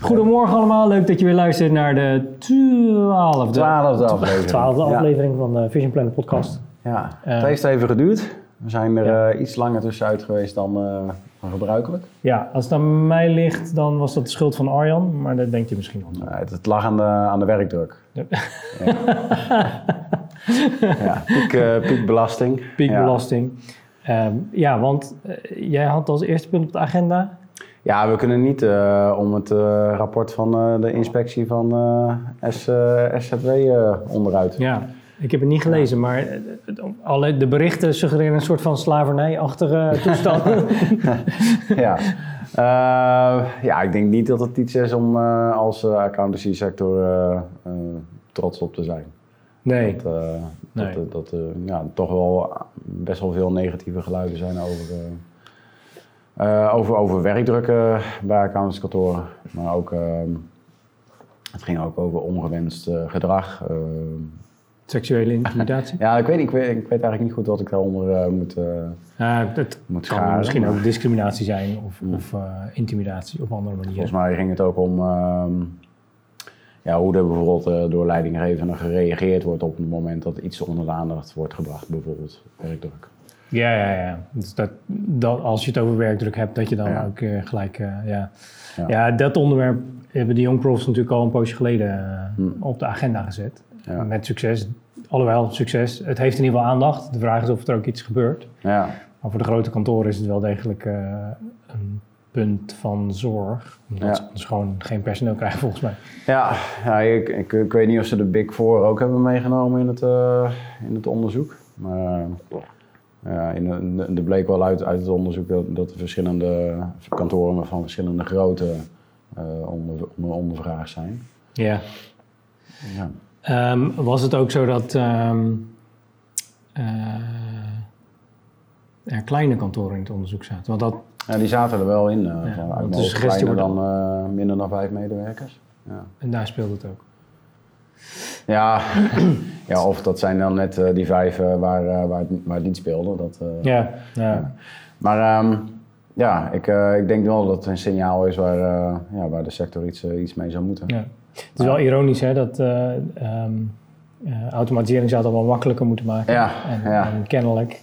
Goedemorgen allemaal, leuk dat je weer luistert naar de twaalfde, Twaalfde aflevering. twaalfde Ja. aflevering van de Vision Planet podcast. Ja, Eh. het heeft even geduurd. We zijn er Ja. eh, iets langer tussenuit geweest dan, eh, dan gebruikelijk. Ja, als het aan mij ligt, dan was dat de schuld van Arjan, maar dat denkt je misschien wel. Eh, het, het lag aan de, aan de werkdruk. Ja. Ja, piek, eh, piekbelasting. Piekbelasting. Ja. ja, want eh, jij had als eerste punt op de agenda. Ja, we kunnen niet eh, om het eh, rapport van eh, de inspectie van S, SZW onderuit. Ja, ik heb het niet gelezen, maar alle, de berichten suggereren een soort van slavernijachtige toestand. ja. Ja, ik denk niet dat het iets is om als accountancy sector eh, trots op te zijn. nee. Dat, Nee. dat, dat ja, toch wel best wel veel negatieve geluiden zijn over, eh, over, over werkdruk eh, bij accountantskantoren. Maar ook, eh, het ging ook over ongewenst eh, gedrag. eh. Seksuele intimidatie. ja, ik weet, ik, weet, ik weet eigenlijk niet goed wat ik daaronder eh, moet... het Moet kan scharen, misschien maar- ook discriminatie zijn of, of intimidatie op andere manieren. Volgens mij ging het ook om ehm, ja, hoe er bijvoorbeeld door leidinggevenden gereageerd wordt op het moment dat iets onder de aandacht wordt gebracht, bijvoorbeeld werkdruk. Ja, ja, ja. Dus dat, dat, als je het over werkdruk hebt, dat je dan Ja. ook eh, gelijk... eh, ja. Ja. Ja. dat onderwerp hebben de Young Profs natuurlijk al een poosje geleden eh, Hmm. op de agenda gezet. Ja. Met succes. Alhoewel, succes. Het heeft in ieder geval aandacht. De vraag is of er ook iets gebeurt. Ja, Maar voor de grote kantoren is het wel degelijk een punt van zorg. Omdat Ja. ze gewoon geen personeel krijgen, volgens mij. ja, ja ik, ik, ik weet niet of ze de Big Four ook hebben meegenomen in het, in het onderzoek. Maar in de, de, er bleek wel uit, uit het onderzoek dat, dat er verschillende kantoren van verschillende grootte eh, onder, onder, ondervraagd zijn. Ja. Ja. Ehm, was het ook zo dat ehm, eh, er kleine kantoren in het onderzoek zaten? Want dat, Ja, die zaten er wel in. eh Ja, van, uit de suggestie kleiner dan minder dan vijf medewerkers. Ja, en daar speelde het ook. Ja, ja of dat zijn dan net eh, die vijf eh, waar, eh, waar, het, waar het niet speelde. Dat, Ja, ja. Maar ehm, ja, ik, ik denk wel dat het een signaal is waar, ja, waar de sector iets, iets mee zou moeten. ja. Het is wel ironisch hè, dat eh, ehm, eh, automatisering zou het allemaal makkelijker moeten maken. Ja, en, ja. en kennelijk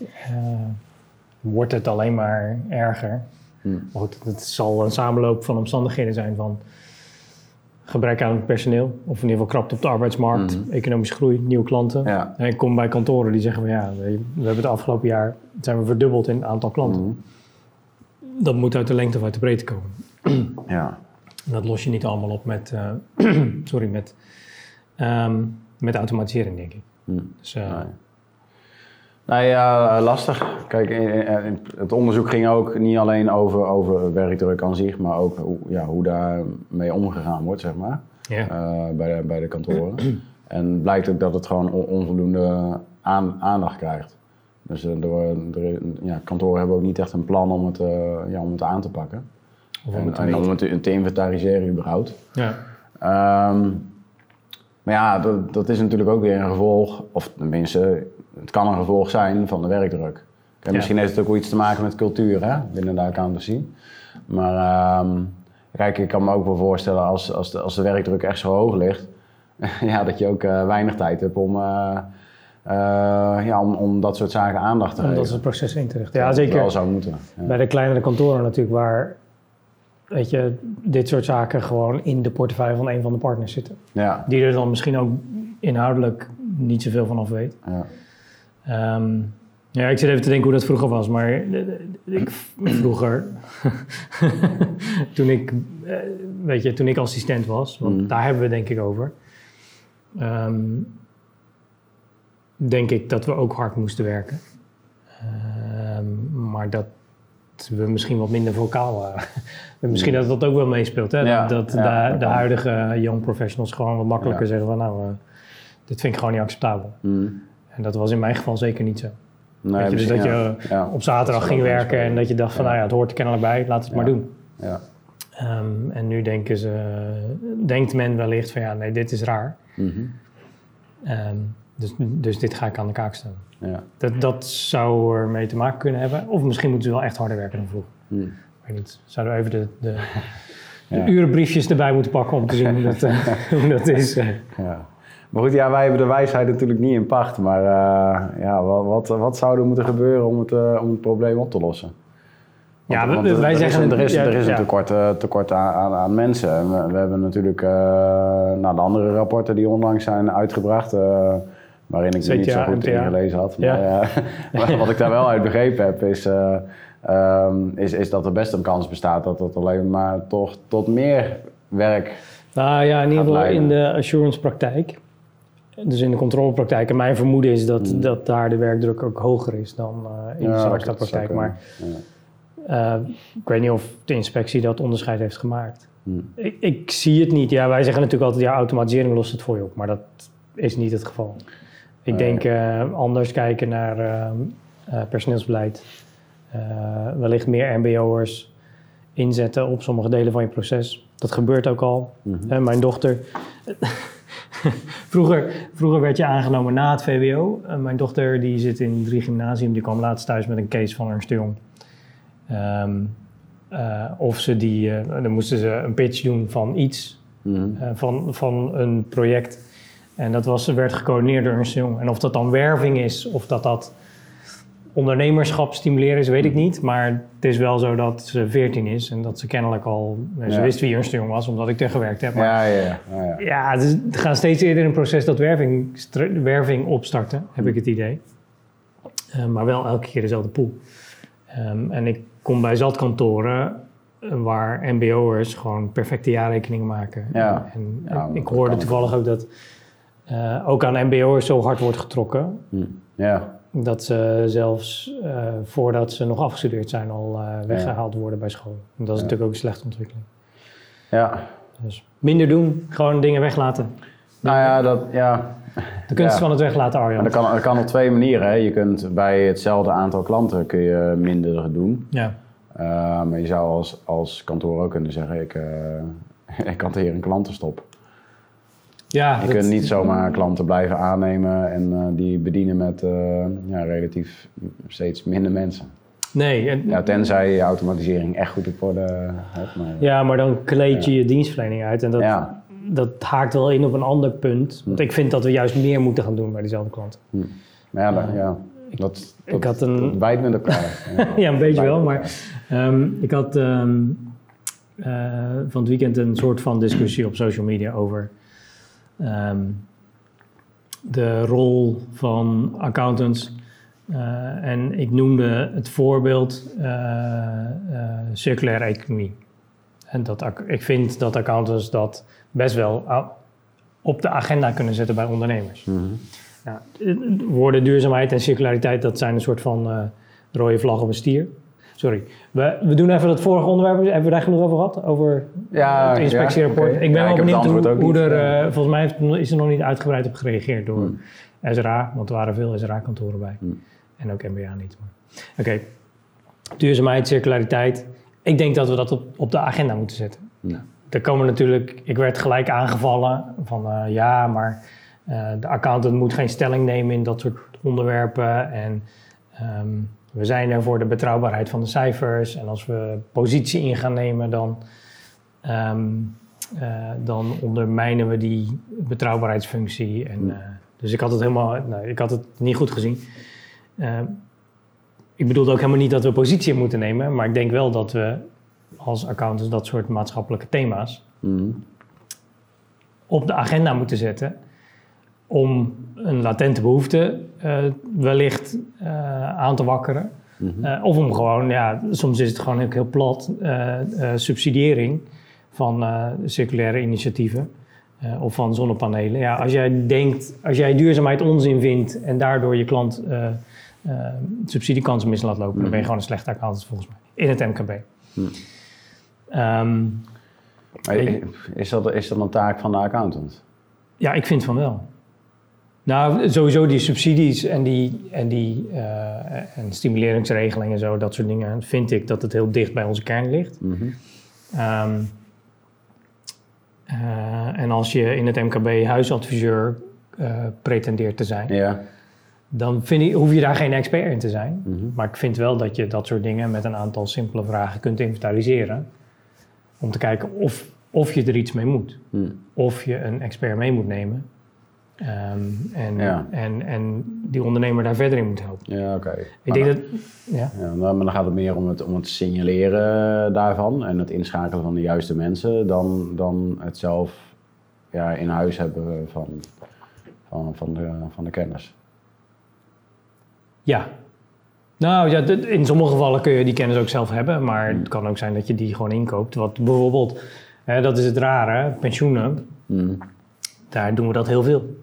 wordt het alleen maar erger. Hm. Maar goed, het zal een samenloop van omstandigheden zijn van gebrek aan personeel, of in ieder geval krapte op de arbeidsmarkt, economische groei, nieuwe klanten. Mhm. Ja. En ik kom bij kantoren die zeggen van ja, we, we hebben het afgelopen jaar zijn we verdubbeld in het aantal klanten. Mhm. Dat moet uit de lengte of uit de breedte komen. Ja. En dat los je niet allemaal op met, eh, sorry, met, ehm, met automatisering, denk ik. Hm. Dus, eh, Nee. Nee, ja, lastig. Kijk, in- het onderzoek ging ook niet alleen over, over werkdruk aan zich, maar ook hoe, ja, hoe daarmee omgegaan wordt, zeg maar, ja. eh, bij, de, bij de kantoren. en blijkt ook dat het gewoon on- onvoldoende aan, aandacht krijgt. Dus eh, er- ja, kantoren hebben ook niet echt een plan om het, eh, ja, om het aan te pakken. Of om En, het te en om het te, te inventariseren überhaupt. ja. Ehm, maar ja, dat, dat is natuurlijk ook weer een gevolg, of tenminste, het kan een gevolg zijn van de werkdruk. Kijk, Ja. Misschien heeft het ook wel iets te maken met cultuur hè, binnen de accountancy. Maar ehm, kijk, ik kan me ook wel voorstellen als, als, de, als de werkdruk echt zo hoog ligt, ja, dat je ook eh, weinig tijd hebt om, eh, eh, ja, om, om dat soort zaken aandacht te Om geven. dat soort processen in te richten. Ja, Dat het zeker. wel zou moeten. Ja. Bij de kleinere kantoren natuurlijk, waar weet je, dit soort zaken gewoon in de portefeuille van een van de partners zitten. Ja, Die er dan misschien ook inhoudelijk niet zoveel van af weet. ja. Ehm, ja, ik zit even te denken hoe dat vroeger was, maar eh, ik, vroeger, toen ik, eh, weet je, toen ik assistent was, want Mhm. daar hebben we het denk ik over, ehm, denk ik dat we ook hard moesten werken. Ehm, maar dat we misschien wat minder vocaal waren. En misschien dat dat ook wel meespeelt, hè? Ja, dat ja, de, dat de huidige young professionals gewoon wat makkelijker Ja. zeggen van nou, eh, dit vind ik gewoon niet acceptabel. Hm. En dat was in mijn geval zeker niet zo. Nee, je, dus dat je ja. Ja. Op zaterdag Dat ging werken en dat je dacht van Ja. nou ja, het hoort er kennelijk bij, laat het Ja. maar doen. Ja. Ehm, en nu denken ze, denkt men wellicht van ja, nee, dit is raar. Mhm. Ehm, dus, dus dit ga ik aan de kaak stellen. ja. Dat, dat zou er mee te maken kunnen hebben. Of misschien moeten ze wel echt harder werken dan vroeger. Hm. Ik weet niet. Zouden we even de, de, de urenbriefjes erbij moeten pakken om te zien hoe dat, eh, hoe dat is. Ja. Maar goed, ja, wij hebben de wijsheid natuurlijk niet in pacht. Maar uh, ja, wat, wat, wat zou er moeten gebeuren om het, uh, om het probleem op te lossen? Want, Ja, we- want wij er zeggen- Is, er is, ja, er is ja. een tekort, eh, tekort aan, aan, aan mensen. En We, we hebben natuurlijk nou, de andere rapporten die onlangs zijn uitgebracht... waarin ik niet zo goed in gelezen had. Ja. Maar, eh, maar wat ik daar wel uit begrepen heb, is, eh, ehm, is, is dat er best een kans bestaat... dat het alleen maar toch tot meer werk... Nou ja, in ieder geval in de assurance praktijk. Dus in de controlepraktijk. En mijn vermoeden is dat, Mm. dat daar de werkdruk ook hoger is dan eh, in de dat Sargstad zou praktijk. kunnen. Maar eh, ik weet niet of de inspectie dat onderscheid heeft gemaakt. Hmm. Ik, ik zie het niet. Ja, wij zeggen natuurlijk altijd, ja, automatisering lost het voor je op. Maar dat is niet het geval. Ik denk eh, anders kijken naar personeelsbeleid. Wellicht meer mbo'ers inzetten op sommige delen van je proces. Dat gebeurt ook al. Mhm. Mijn dochter... vroeger, vroeger werd je aangenomen na het VWO. Eh, mijn dochter die zit in drie gymnasium. Die kwam laatst thuis met een case van Ernst Jong. Ehm, eh, of ze die... eh, dan moesten ze een pitch doen van iets. Mhm. van, van een project. En dat was, werd gecoördineerd door Ernst Jong. En of dat dan werving is, of dat dat ondernemerschap stimuleren is, weet ik niet. Maar het is wel zo dat ze 14 is en dat ze kennelijk al... Ze Ja. wist wie de Jong was, omdat ik er gewerkt heb. Maar Ja, ja, ja. ja, het, is- het gaat steeds eerder een proces dat werving, werving opstarten, heb ik het idee. Eh, maar wel elke keer dezelfde pool. Ehm, en ik kom bij zatkantoren eh, waar mbo'ers gewoon perfecte jaarrekeningen maken. Ja. En, Ja, ik hoorde toevallig ook dat eh, ook aan mbo'ers zo hard wordt getrokken... Hm. Ja, dat ze zelfs eh, voordat ze nog afgestudeerd zijn al eh, weggehaald worden bij school. En dat is Ja. natuurlijk ook een slechte ontwikkeling. ja. Dus minder doen, gewoon dingen weglaten. Nou ja, dat, ja. De kunst Ja. van het weglaten, Arjan. Dat, kan, dat kan op twee manieren. Hè. Je kunt bij hetzelfde aantal klanten kun je minder doen. Ja. Uh, maar je zou als, als kantoor ook kunnen zeggen, ik, ik hanteer een klantenstop. Ja, Je dat- kunt niet zomaar klanten blijven aannemen en uh, die bedienen met uh, ja, relatief steeds minder mensen. Nee. En, Ja, tenzij je automatisering echt goed op orde hebt. Maar, ja, maar dan kleed je je dienstverlening uit. En dat, dat haakt wel in op een ander punt. Want ik vind dat we juist meer moeten gaan doen bij diezelfde klanten. Hm. Maar ja, ja dat, dat, ik had een- dat bijt met elkaar. ja. een beetje wel. Maar ehm, ik had ehm, eh, van het weekend een soort van discussie op social media over ehm, de rol van accountants. Eh, en ik noemde het voorbeeld eh, eh, circulaire economie. En dat, ik vind dat accountants dat best wel op de agenda kunnen zetten bij ondernemers. Eh, woorden duurzaamheid en circulariteit, dat zijn een soort van rode vlag op een stier. Sorry. We, we doen even dat vorige onderwerp. Hebben we daar genoeg over gehad? Over Ja, het inspectierapport. ja. Ik ben Ja, wel benieuwd hoe, niet, er... eh, volgens mij is er nog niet uitgebreid op gereageerd door Hmm. SRA. Want er waren veel SRA-kantoren bij. Hmm. En ook MBA niet. Oké. Duurzaamheid, circulariteit. Ik denk dat we dat op, op de agenda moeten zetten. Ja. Er komen natuurlijk, ik werd gelijk aangevallen van eh, ja, maar eh, de accountant moet geen stelling nemen in dat soort onderwerpen. En ehm, we zijn er voor de betrouwbaarheid van de cijfers. En als we positie in gaan nemen, dan, ehm, eh, dan ondermijnen we die betrouwbaarheidsfunctie. En, eh, dus ik had het helemaal, nee, ik had het niet goed gezien. Ehm, ik bedoelde ook helemaal niet dat we positie in moeten nemen, maar ik denk wel dat we als accountants dat soort maatschappelijke thema's Mhm. op de agenda moeten zetten om een latente behoefte eh, wellicht eh, aan te wakkeren. Mhm. Eh, of om gewoon, ja, soms is het gewoon ook heel plat, eh, eh, subsidiëring van eh, circulaire initiatieven eh, of van zonnepanelen. Ja, als jij denkt, als jij duurzaamheid onzin vindt en daardoor je klant eh, eh, subsidiekansen mis laat lopen, dan ben je gewoon een slechte accountant volgens mij. In het MKB. Mhm. Ehm, is, dat, is dat een taak van de accountant? Ja, ik vind van wel. Nou, sowieso die subsidies en die, en die eh, en stimuleringsregelingen en zo, dat soort dingen, vind ik dat het heel dicht bij onze kern ligt. Mhm. Ehm, eh, en als je in het MKB huisadviseur eh, pretendeert te zijn, Ja. dan vind ik, hoef je daar geen expert in te zijn. Mhm. Maar ik vind wel dat je dat soort dingen met een aantal simpele vragen kunt inventariseren. Om te kijken of, of je er iets mee moet. Hm. Of je een expert mee moet nemen. Ehm, en, Ja. en, en die ondernemer daar verder in moet helpen. Ja, oké. Ik denk dan- dat... Ja. Ja, maar dan gaat het meer om het, om het signaleren daarvan en het inschakelen van de juiste mensen dan, dan het zelf ja, in huis hebben van, van, van, de, van de kennis. Ja. Nou ja, in sommige gevallen kun je die kennis ook zelf hebben, maar het kan ook zijn dat je die gewoon inkoopt. Wat bijvoorbeeld, hè, dat is het rare, pensioenen, Hm. daar doen we dat heel veel.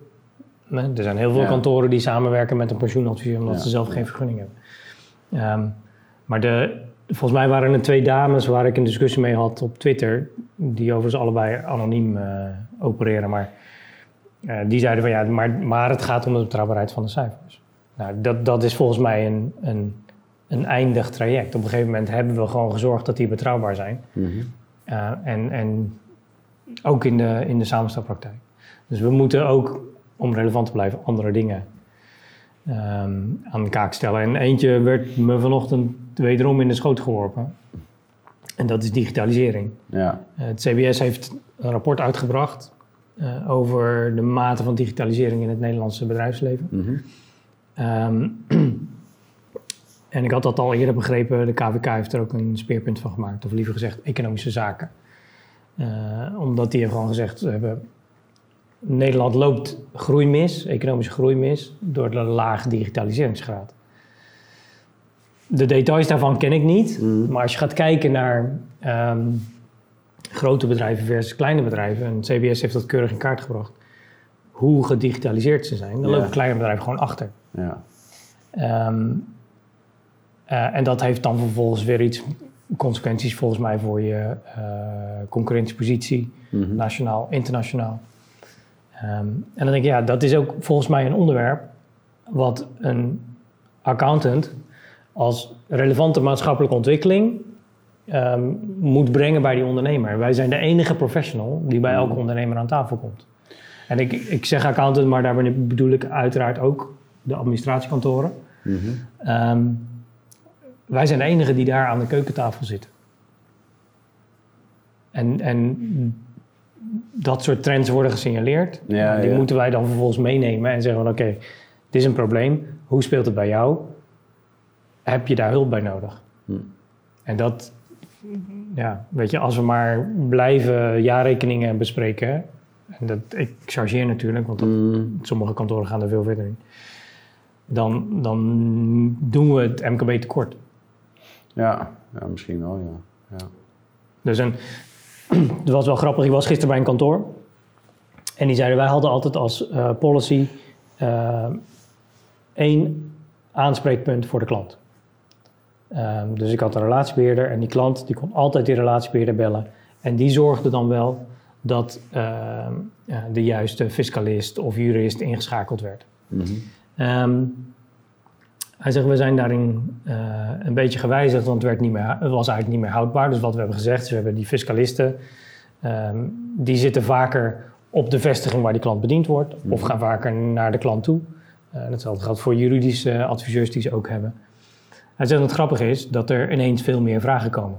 Er zijn heel veel Ja. kantoren die samenwerken met een pensioenadviseur omdat Ja. ze zelf geen vergunning hebben. Ehm, maar de, volgens mij waren er twee dames waar ik een discussie mee had op Twitter, die overigens allebei anoniem eh, opereren, maar eh, die zeiden van ja, maar, maar het gaat om de betrouwbaarheid van de cijfers. Nou, dat, dat is volgens mij een, een, een eindig traject. Op een gegeven moment hebben we gewoon gezorgd dat die betrouwbaar zijn. Mhm. Uh, en, en ook in de, in de samenstelpraktijk. Dus we moeten ook, om relevant te blijven, andere dingen ehm, aan de kaak stellen. En eentje werd me vanochtend wederom in de schoot geworpen. En dat is digitalisering. Ja, Uh, het CBS heeft een rapport uitgebracht uh, over de mate van digitalisering in het Nederlandse bedrijfsleven. Mhm. Ehm, en ik had dat al eerder begrepen, de KVK heeft er ook een speerpunt van gemaakt, of liever gezegd economische zaken. Uh, omdat die hebben gewoon gezegd, we hebben, Nederland loopt groei mis, economische groei mis, door de lage digitaliseringsgraad. De details daarvan ken ik niet, Mhm. maar als je gaat kijken naar ehm, grote bedrijven versus kleine bedrijven, en CBS heeft dat keurig in kaart gebracht, hoe gedigitaliseerd ze zijn, dan lopen kleine bedrijven gewoon achter. ja. Ehm, eh, en dat heeft dan vervolgens weer iets consequenties volgens mij voor je eh, concurrentiepositie, Mhm. nationaal, internationaal. Ehm, en dan denk ik, ja, dat is ook volgens mij een onderwerp wat een accountant als relevante maatschappelijke ontwikkeling ehm, moet brengen bij die ondernemer. Wij zijn de enige professional die bij elke ondernemer aan tafel komt. En ik, ik zeg accountant, maar daar bedoel ik uiteraard ook de administratiekantoren. Mhm. Ehm, wij zijn de enigen die daar aan de keukentafel zitten. En, en dat soort trends worden gesignaleerd. Ja, die ja. moeten wij dan vervolgens meenemen en zeggen van oké, dit is een probleem. Hoe speelt het bij jou? Heb je daar hulp bij nodig? Hm. En dat, ja, weet je, als we maar blijven jaarrekeningen bespreken. En dat, ik chargeer natuurlijk, want dat Mhm. sommige kantoren gaan er veel verder in. Dan, dan doen we het MKB tekort. Ja, ja, misschien wel, ja. ja. Dus een, het was wel grappig, ik was gisteren bij een kantoor. En die zeiden, wij hadden altijd als eh, policy eh, één aanspreekpunt voor de klant. Ehm, dus ik had een relatiebeheerder en die klant die kon altijd die relatiebeheerder bellen. En die zorgde dan wel dat ehm, ja, de juiste fiscalist of jurist ingeschakeld werd. Mhm. Ehm, hij zegt, we zijn daarin eh, een beetje gewijzigd, want het, werd niet meer, het was eigenlijk niet meer houdbaar. Dus wat we hebben gezegd, is we hebben die fiscalisten, ehm, die zitten vaker op de vestiging waar die klant bediend wordt, of gaan vaker naar de klant toe. Uh, hetzelfde geldt voor juridische adviseurs die ze ook hebben. Hij zegt, het grappige is dat er ineens veel meer vragen komen.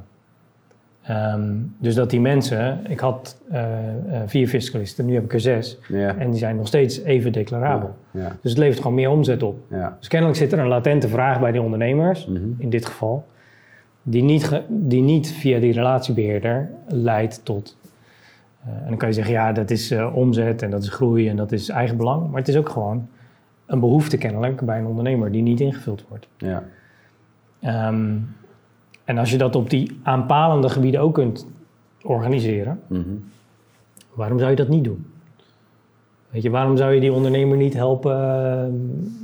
Ehm, dus dat die mensen, ik had eh, eh, vier fiscalisten, nu heb ik er zes, en die zijn nog steeds even declarabel. Ja. Dus het levert gewoon meer omzet op. Ja. Dus kennelijk zit er een latente vraag bij die ondernemers, Mhm. in dit geval, die niet, die niet via die relatiebeheerder leidt tot. eh, en dan kan je zeggen, ja, dat is omzet en dat is groei en dat is eigenbelang. Maar het is ook gewoon een behoefte kennelijk bij een ondernemer die niet ingevuld wordt. Ja. En als je dat op die aanpalende gebieden ook kunt organiseren, Mhm. waarom zou je dat niet doen? Weet je, waarom zou je die ondernemer niet helpen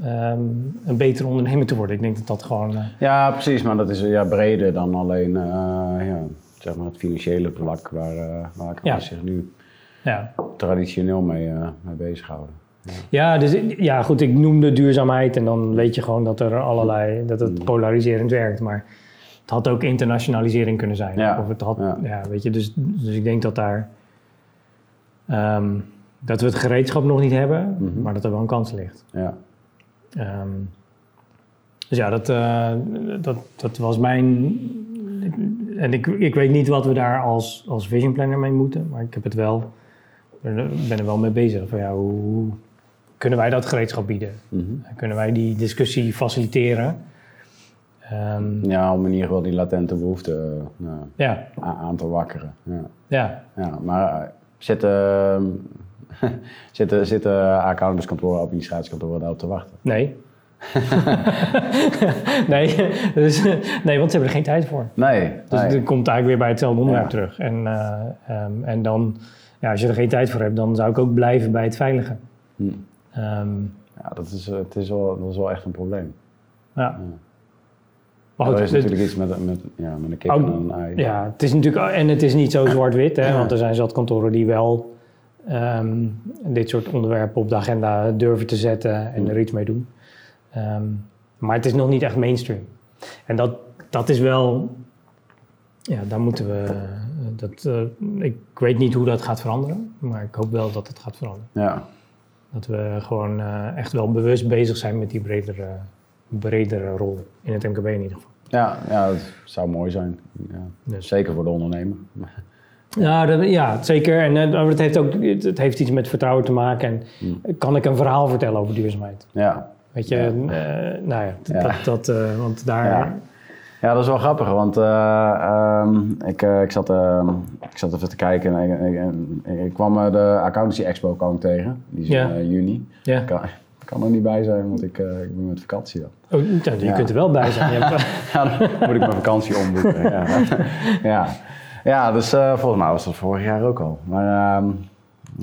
ehm, een betere ondernemer te worden? Ik denk dat dat gewoon... eh, Ja, precies, maar dat is ja, breder dan alleen eh, ja, zeg maar het financiële vlak waar, eh waar Ja. zich nu ja. traditioneel mee, eh mee bezighouden. Ja, dus, ja, goed, ik noemde duurzaamheid en dan weet je gewoon dat er allerlei, dat het polariserend werkt. Maar had ook internationalisering kunnen zijn. Ja, Of het had, ja. ja. weet je, dus, dus ik denk dat daar, ehm, dat we het gereedschap nog niet hebben, Mhm. maar dat er wel een kans ligt. Ja. Ehm, dus ja, dat, eh, dat, dat was mijn en ik, ik weet niet wat we daar als, als vision planner mee moeten, maar ik heb het wel, ben er wel mee bezig. Van ja, hoe, hoe kunnen wij dat gereedschap bieden? Mhm. Kunnen wij die discussie faciliteren? Ehm, Ja, om in ieder geval die latente behoefte eh, nou, ja, aan te wakkeren. Ja. ja, Ja, maar eh, zitten, zitten, zitten accountantskantoren, administratiekantoren daarop te wachten? nee. nee, dus, nee, want ze hebben er geen tijd voor. Nee, Dus nee. het komt eigenlijk weer bij hetzelfde onderwerp Ja. terug. En, eh, ehm, en dan, ja, als je er geen tijd voor hebt, dan zou ik ook blijven bij het veilige. Hm. Ehm, Ja, dat is, eh, het is wel, dat is wel echt een probleem. ja. Maar goed, is het- natuurlijk iets met, met, ja, met een kip en een ei. ja, het is natuurlijk, en het is niet zo zwart-wit, hè, want er zijn zat kantoren die wel ehm, dit soort onderwerpen op de agenda durven te zetten en er iets mee doen. Ehm, maar het is nog niet echt mainstream. En dat, dat is wel, ja, daar moeten we, dat, eh, ik weet niet hoe dat gaat veranderen, maar ik hoop wel dat het gaat veranderen. Ja. Dat we gewoon eh, echt wel bewust bezig zijn met die bredere, bredere rol in het MKB in ieder geval. Ja, ja, dat zou mooi zijn. Ja. Dus. Zeker voor de ondernemer. Ja, dat, ja zeker. En eh, het heeft ook het, heeft iets met vertrouwen te maken. En Hmm. kan ik een verhaal vertellen over duurzaamheid? Ja. Weet je, Ja. eh, nou ja. Dat, dat, eh, want daar... Ja. Ja, dat is wel grappig, want eh, ehm, ik, ik, zat, ehm, ik zat even te kijken en ik, ik- ik kwam de Accountancy Expo kwam tegen. Die is in juni. Ja. Ik kan, er niet bij zijn, want ik, eh, ik ben met vakantie dan. Oh, nou, je Ja. kunt er wel bij zijn. Ja, dan moet ik mijn vakantie omboeken. ja. ja. ja, dus eh, volgens mij was dat vorig jaar ook al. Maar ehm,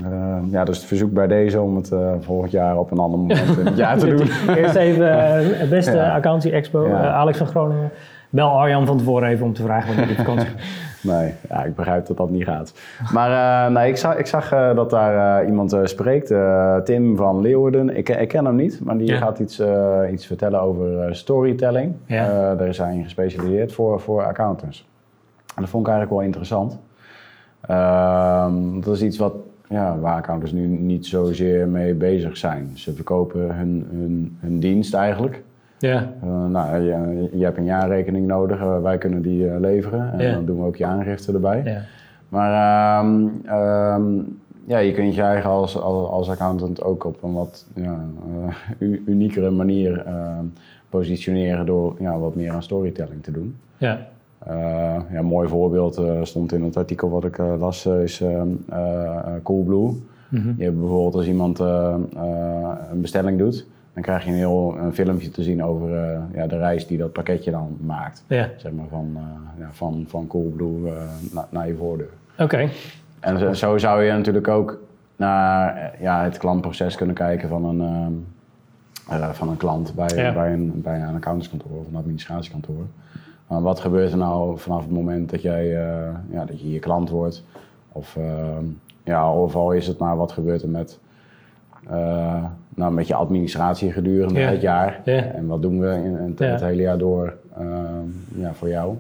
eh, ja, dus het verzoek bij deze om het eh, volgend jaar op een ander moment in het jaar te doen. Eerst even het beste Ja. accountancy expo, Alex van Groningen. Bel Arjan van tevoren even om te vragen wanneer die vakantie. Nee, ja, ik begrijp dat dat niet gaat. Maar eh, nee, ik zag, ik zag eh, dat daar eh, iemand eh, spreekt, eh, Tim van Leeuwarden. Ik, ik ken hem niet, maar die Ja. gaat iets, eh, iets vertellen over eh, storytelling. Ja. Eh, daar is hij in gespecialiseerd voor, voor accountants. En dat vond ik eigenlijk wel interessant. Ehm, dat is iets wat, ja, waar accountants nu niet zozeer mee bezig zijn. Ze verkopen hun, hun, hun dienst eigenlijk. Ja, Eh, nou, je, je hebt een jaarrekening nodig, eh, wij kunnen die eh, leveren. En dan doen we ook je aangifte erbij. ja. Maar ehm, ehm, ja, je kunt je eigen als, als, als accountant ook op een wat ja, uniekere manier ehm, positioneren door ja, wat meer aan storytelling te doen. ja. Ja, een mooi voorbeeld stond in het artikel wat ik las, is Coolblue. Mhm. Je hebt bijvoorbeeld als iemand een bestelling doet, dan krijg je een heel een filmpje te zien over eh, ja, de reis die dat pakketje dan maakt. ja. Zeg maar van, eh, ja, van, van Coolblue eh, na- naar je voordeur. Oké. En zo, zo zou je natuurlijk ook naar ja, het klantproces kunnen kijken van een, ehm, eh, van een klant bij, Ja. bij, een, bij een accountantskantoor of een administratiekantoor. Maar wat gebeurt er nou vanaf het moment dat jij ja, dat je hier klant wordt? Of, ehm, ja, of al is het maar wat gebeurt er met, nou, met je administratie gedurende Ja. het jaar? Ja. En wat doen we in, in het, hele jaar door ehm, ja, voor jou?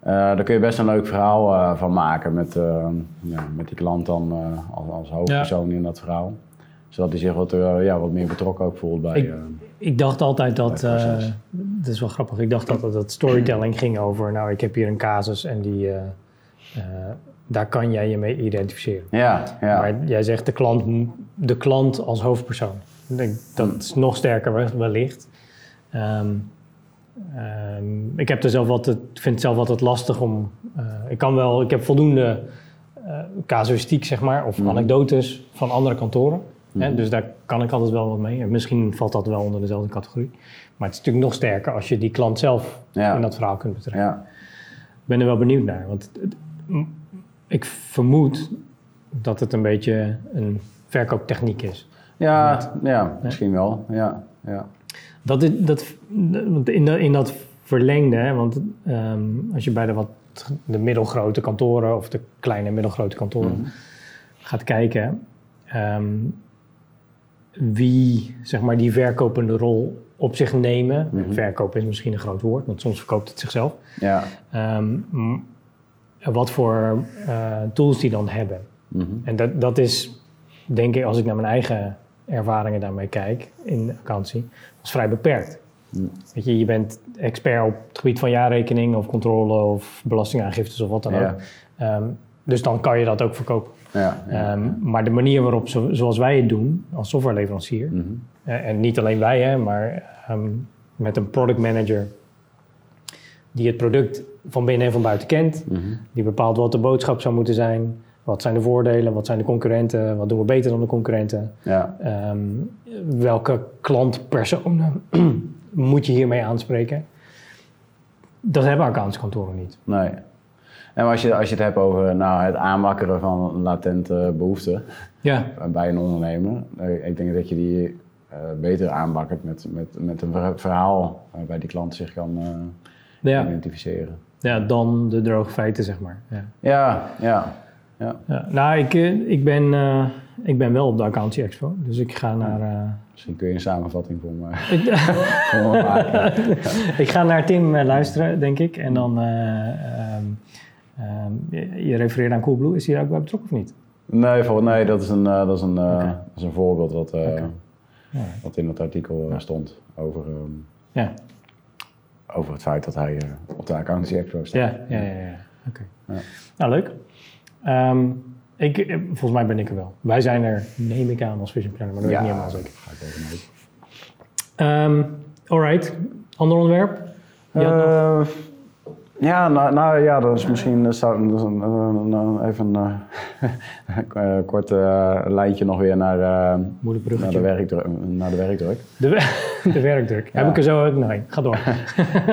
Eh, daar kun je best een leuk verhaal eh, van maken met, eh, ja, met die klant dan eh, als, als hoofdpersoon in dat verhaal. Zodat hij zich wat, eh, ja, wat meer betrokken ook voelt bij... Ik- eh, Ik dacht altijd dat, het eh, dat is wel grappig, ik dacht altijd dat storytelling ging over, nou ik heb hier een casus en die, eh, eh, daar kan jij je mee identificeren. ja, ja. Maar jij zegt de klant, de klant als hoofdpersoon. Dat is nog sterker wel- wellicht. Ehm, ehm, ik heb er zelf vind het zelf altijd lastig om. eh, ik kan wel, ik heb voldoende eh casuïstiek, zeg maar, of Mhm. anekdotes van andere kantoren. Hè, Mhm. dus daar kan ik altijd wel wat mee. En misschien valt dat wel onder dezelfde categorie. Maar het is natuurlijk nog sterker als je die klant zelf Ja. in dat verhaal kunt betrekken. ja. Ik ben er wel benieuwd naar. Want het- ik vermoed dat het een beetje een verkooptechniek is. Ja, ja, misschien wel. Ja, ja. Dat, is, dat, want in, dat, in dat verlengde, hè, want ehm, als je bij de, wat, de middelgrote kantoren of de kleine en middelgrote kantoren Mhm. gaat kijken, ehm, wie zeg maar, die verkopende rol op zich nemen. Mhm. Verkoop is misschien een groot woord, want soms verkoopt het zichzelf. Ja. Ehm, wat voor eh, tools die dan hebben. Mhm. En dat, dat is, denk ik, als ik naar mijn eigen ervaringen daarmee kijk in de vakantie, was vrij beperkt. Weet je, je bent expert op het gebied van jaarrekening of controle of belastingaangiftes of wat dan ook. Ja. Ehm, dus dan kan je dat ook verkopen. Ja, ja. Ehm, maar de manier waarop, zo- zoals wij het doen als softwareleverancier, Mhm. eh, en niet alleen wij, hè, maar ehm, met een product manager die het product van binnen en van buiten kent, Mhm. die bepaalt wat de boodschap zou moeten zijn, wat zijn de voordelen, wat zijn de concurrenten, wat doen we beter dan de concurrenten, ja. Ehm, welke klantpersonen moet je hiermee aanspreken. Dat hebben accountskantoren niet. Nee. En als je, als je het hebt over nou, het aanwakkeren van latente behoeften Ja, bij een ondernemer, eh, ik denk dat je die eh, beter aanwakkert met, met, met een ver- verhaal waarbij die klant zich kan eh, ja. identificeren. ja dan de droge feiten, zeg maar. Ja. Ja, ja. ja. Ja, nou, ik, eh, ik, ben, eh, ik ben wel op de Accountie Expo, dus ik ga naar, eh, Misschien kun je een samenvatting voor me, ik, voor me maken. ik ga naar Tim luisteren, denk ik. En dan, eh, ehm, ehm, je, je refereert aan Coolblue, is hij daar ook bij betrokken of niet? Nee, voor, nee dat, is een, dat, is een, dat is een voorbeeld wat, wat in het artikel stond over, ehm, Ja, over het feit dat hij eh, op de accountancy expo staat. ja, ja, ja. ja. Oké. Nou, leuk. Ehm, ik, eh, volgens mij ben ik er wel. Wij zijn er, neem ik aan, als Vision Planner, maar dat weet ik niet helemaal zeker. Ga ik even mee. Ehm alright, ander onderwerp? Eh, ja, nou, nou ja, dat is misschien zou- dat is een, een- een- even een kort eh, lijntje nog weer naar, eh, naar, de, werkdruk, naar de werkdruk. De, we- de werkdruk. Heb ik er zo ook nog een. Ga door.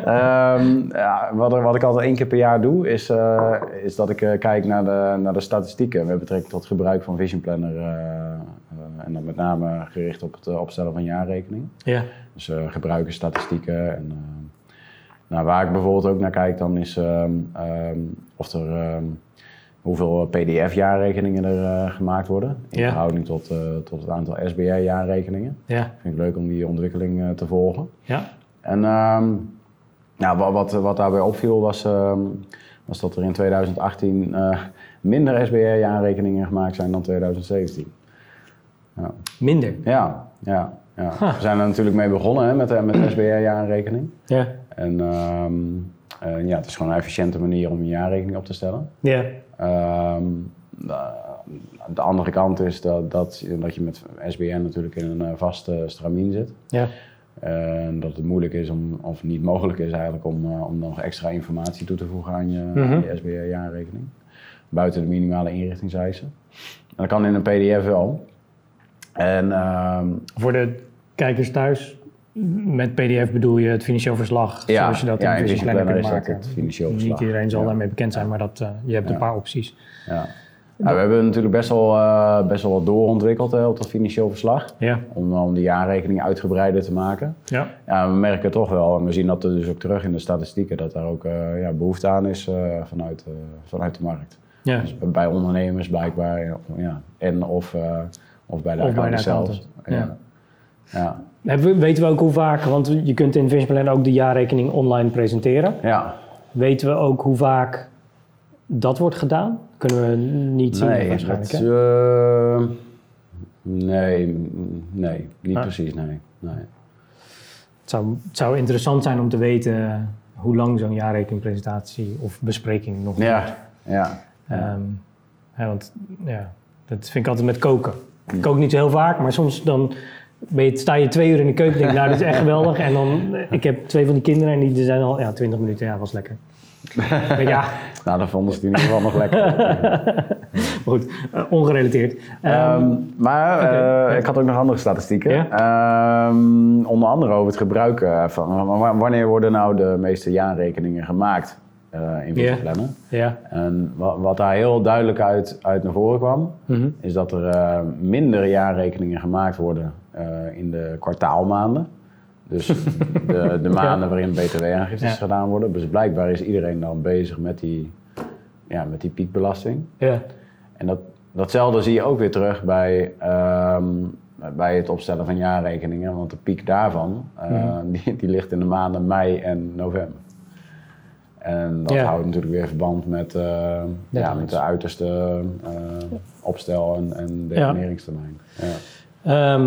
Ehm, ja, wat, wat ik altijd één keer per jaar doe, is, eh, is dat ik eh, kijk naar de, naar de statistieken met betrekking tot gebruik van Vision Planner. eh, eh, en dan met name gericht op het eh, opstellen van jaarrekening. Ja, Dus eh gebruikersstatistieken. En, eh, nou, waar ik bijvoorbeeld ook naar kijk, dan is ehm, ehm, of er, hoeveel PDF-jaarrekeningen er eh, gemaakt worden. In Ja. verhouding tot, eh, tot het aantal SBA-jaarrekeningen. ja, Vind ik leuk om die ontwikkeling eh, te volgen. ja. En ehm, nou, wat, wat, wat daarbij opviel was, ehm, was dat er in 2018 eh, minder SBA-jaarrekeningen gemaakt zijn dan 2017. Ja, Minder. ja, ja. ja. Huh. We zijn er natuurlijk mee begonnen hè, met, de- met de SBA-jaarrekening. Ja, En ehm, eh, ja, het is gewoon een efficiënte manier om je jaarrekening op te stellen. ja, Ehm, de, de andere kant is dat, dat, dat je met SBN natuurlijk in een eh, vaste stramien zit. ja. En dat het moeilijk is om, of niet mogelijk is eigenlijk om, eh, om nog extra informatie toe te voegen aan je, Mhm. aan je SBA-jaarrekening. Buiten de minimale inrichtingseisen. En dat kan in een PDF wel. En ehm, Voor de kijkers thuis, met PDF bedoel je het financieel verslag, Ja, zoals je dat ja, in Vision Planner kunt maken. het financieel verslag. Niet iedereen zal daarmee bekend zijn, maar dat, eh, je hebt een paar opties. ja. Nou, we hebben natuurlijk best wel, eh, best wel wat doorontwikkeld hè, op dat financieel verslag. Ja, Om, om de jaarrekening uitgebreider te maken. ja, Ja, we merken toch wel, en we zien dat er dus ook terug in de statistieken, dat daar ook eh, ja, behoefte aan is eh, vanuit, eh, vanuit de markt. ja. Dus bij ondernemers blijkbaar, ja, ja, en of, eh, of bij de Of de accountant zelf. Ja. Ja. Hebben Weten we ook hoe vaak, want je kunt in Vision Planner ook de jaarrekening online presenteren. ja, Weten we ook hoe vaak dat wordt gedaan? Kunnen we niet zien nee, waarschijnlijk, dat, eh, nee, nee, niet Ah. precies, nee. nee. Het zou, het zou interessant zijn om te weten hoe lang zo'n jaarrekeningpresentatie of bespreking nog duurt. Ja, ja. Ehm, want ja, dat vind ik altijd met koken. Ik kook niet zo heel vaak, maar soms dan ben je, sta je twee uur in de keuken en denk nou, dit is echt geweldig. En dan, eh, ik heb twee van die kinderen en die zijn al, ja, 20 minuten, ja, was lekker. Maar ja, Nou, dat vonden ze het in ieder geval nog lekker. maar goed, eh, ongerelateerd. Ehm, Ehm, maar eh, ik had ook nog andere statistieken. Ehm, onder andere over het gebruik eh, van wa- wanneer worden nou de meeste jaarrekeningen gemaakt in. Planner. ja. En wa- wat daar heel duidelijk uit, uit naar voren kwam, Mhm. is dat er eh, minder jaarrekeningen gemaakt worden in de kwartaalmaanden. Dus de, de maanden waarin btw-aangiftes Ja. gedaan worden. Dus blijkbaar is iedereen dan bezig met die, ja, met die piekbelasting. ja. En dat, datzelfde zie je ook weer terug bij, ehm, bij het opstellen van jaarrekeningen. Want de piek daarvan, eh, Mhm. die, die ligt in de maanden mei en november. En dat Ja. houdt natuurlijk weer verband met, eh, ja, met de uiterste eh, opstel- en, en deponeringstermijn. Ja.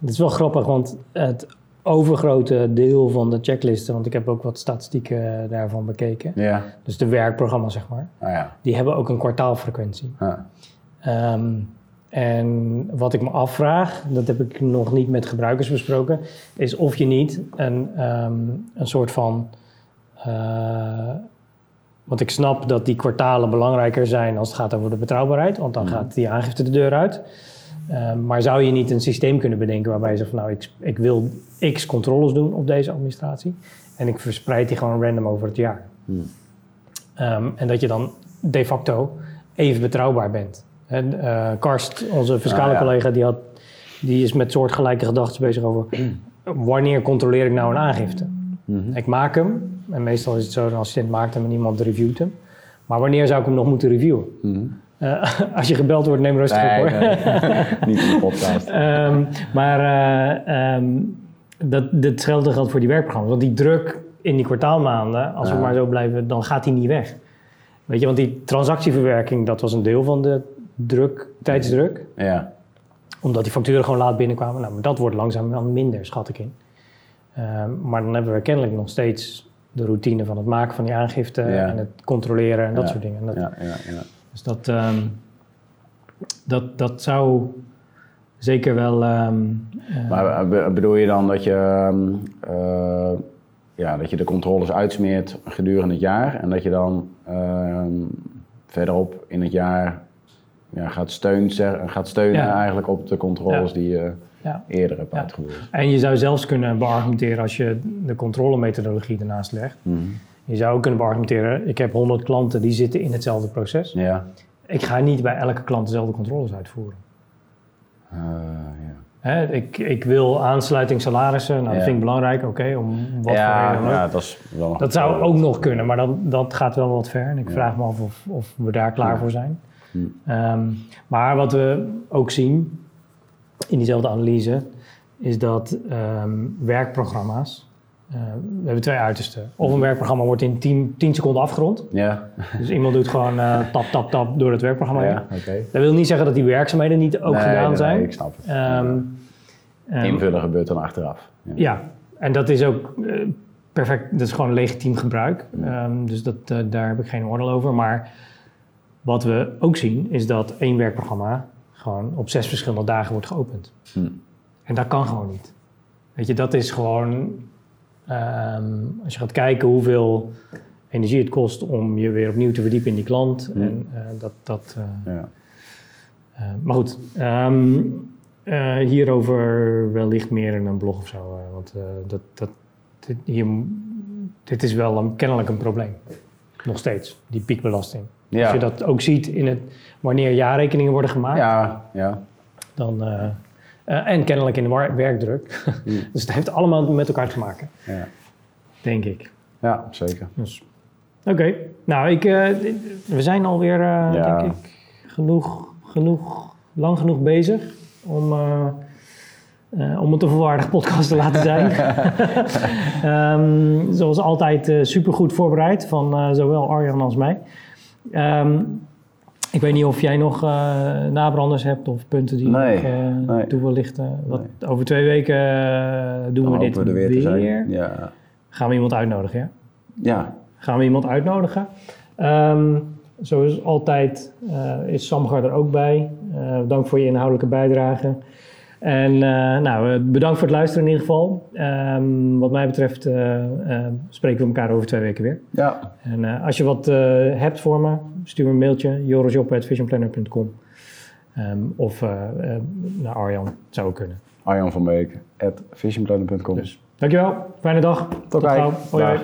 Het is wel grappig, want het overgrote deel van de checklisten, want ik heb ook wat statistieken daarvan bekeken. Ja, Dus de werkprogramma's, zeg maar. nou ja. Die hebben ook een kwartaalfrequentie. Ja. Ehm, en wat ik me afvraag, dat heb ik nog niet met gebruikers besproken, is of je niet een, ehm, een soort van. eh, want ik snap dat die kwartalen belangrijker zijn als het gaat over de betrouwbaarheid, want dan Mhm. gaat die aangifte de deur uit. Ehm, maar zou je niet een systeem kunnen bedenken waarbij je zegt van nou, ik, ik wil x controles doen op deze administratie en ik verspreid die gewoon random over het jaar. Hmm. Ehm, en dat je dan de facto even betrouwbaar bent. En, eh, Karst, onze fiscale Ah, ja. collega, die, had, die is met soortgelijke gedachten bezig over wanneer controleer ik nou een aangifte. Mhm. Ik maak hem, en meestal is het zo, een assistent maakt hem en iemand reviewt hem. Maar wanneer zou ik hem nog moeten reviewen? Mhm. Eh, als je gebeld wordt, neem rustig Nee, op hoor. nee. Niet in de podcast. Ehm, maar eh, ehm, dat, hetzelfde geldt voor die werkprogramma's. Want die druk in die kwartaalmaanden, als we maar zo blijven, dan gaat die niet weg. Weet je, want die transactieverwerking, dat was een deel van de druk, tijdsdruk. Ja. Omdat die facturen gewoon laat binnenkwamen. Nou, maar dat wordt langzaam dan minder, schat ik in. Ehm, maar dan hebben we kennelijk nog steeds de routine van het maken van die aangifte Ja. en het controleren en dat Ja. soort dingen. En dat, Ja, ja, ja. Dus dat, ehm, dat, dat zou zeker wel. ehm, eh, Maar eh, be- bedoel je dan dat je, ehm, eh, ja, dat je de controles uitsmeert gedurende het jaar en dat je dan verderop in het jaar ja, gaat, steun, gaat steunen Ja. eigenlijk op de controles Ja. die je ja. eerder hebt Ja. uitgevoerd? En je zou zelfs kunnen beargumenteren als je de controlemethodologie ernaast legt. Mhm. Je zou ook kunnen beargumenteren: ik heb 100 klanten die zitten in hetzelfde proces. Ja. Ik ga niet bij elke klant dezelfde controles uitvoeren. Eh, ja. Hè, ik, ik wil aansluiting salarissen, nou, dat vind ik belangrijk, oké, om wat voor ja, reden dan ook. ja, dat is wel Dat zou ook nog kunnen, maar dan, dat gaat wel wat ver. En ik vraag me af of, of we daar klaar voor zijn. Hm. Ehm, maar wat we ook zien in diezelfde analyse, is dat ehm, werkprogramma's. Eh, we hebben twee uitersten. Of een werkprogramma wordt in 10, 10 seconden afgerond. Ja, Dus iemand doet gewoon eh, tap, tap, tap door het werkprogramma heen. ja oké. Dat wil niet zeggen dat die werkzaamheden niet ook Nee, gedaan nee, zijn. Nee, ik snap het. Ehm, ehm, Invullen gebeurt dan achteraf. Ja. ja, en dat is ook eh, perfect. Dat is gewoon legitiem gebruik. Ehm, dus dat, daar heb ik geen oordeel over. Maar wat we ook zien is dat één werkprogramma gewoon op zes verschillende dagen wordt geopend. Hm. En dat kan gewoon niet. Weet je, dat is gewoon. Ehm, als je gaat kijken hoeveel energie het kost om je weer opnieuw te verdiepen in die klant. Hmm. En eh, dat. dat eh, Ja. eh, maar goed, eh, hierover wellicht meer in een blog of zo. want dat, dat, dit, hier, dit is wel een, kennelijk een probleem. Nog steeds, die piekbelasting. Als je dat ook ziet in het, wanneer jaarrekeningen worden gemaakt, ja, ja. dan, eh, en kennelijk in de werkdruk. Hmm. dus het heeft allemaal met elkaar te maken, ja. denk ik. Ja, zeker. Dus, Oké, nou, ik, eh, we zijn alweer, Ja. denk ik, genoeg, genoeg, lang genoeg bezig om, om het een volwaardige podcast te laten zijn. Ehm, zoals altijd super supergoed voorbereid van zowel Arjan als mij. Ehm, ik weet niet of jij nog eh nabranders hebt of punten die Nee, je nog eh, nee. toe wil lichten. Wat, Over twee weken eh, doen Dan we dit we er weer te zijn. weer. Ja. Gaan we iemand uitnodigen, ja? ja, gaan we iemand uitnodigen. Ehm, zoals altijd is Samgar er ook bij. Dank voor je inhoudelijke bijdrage. En eh, nou, eh, bedankt voor het luisteren in ieder geval. Ehm, wat mij betreft eh, spreken we elkaar over twee weken weer. ja. En als je wat hebt voor me, stuur me een mailtje. jorisjob.visionplanner.com Ehm, Of naar Arjan, zou ook kunnen. Arjan van Beek, at visionplanner.com. Dus dankjewel, fijne dag. Tot Tot gauw. Hoi.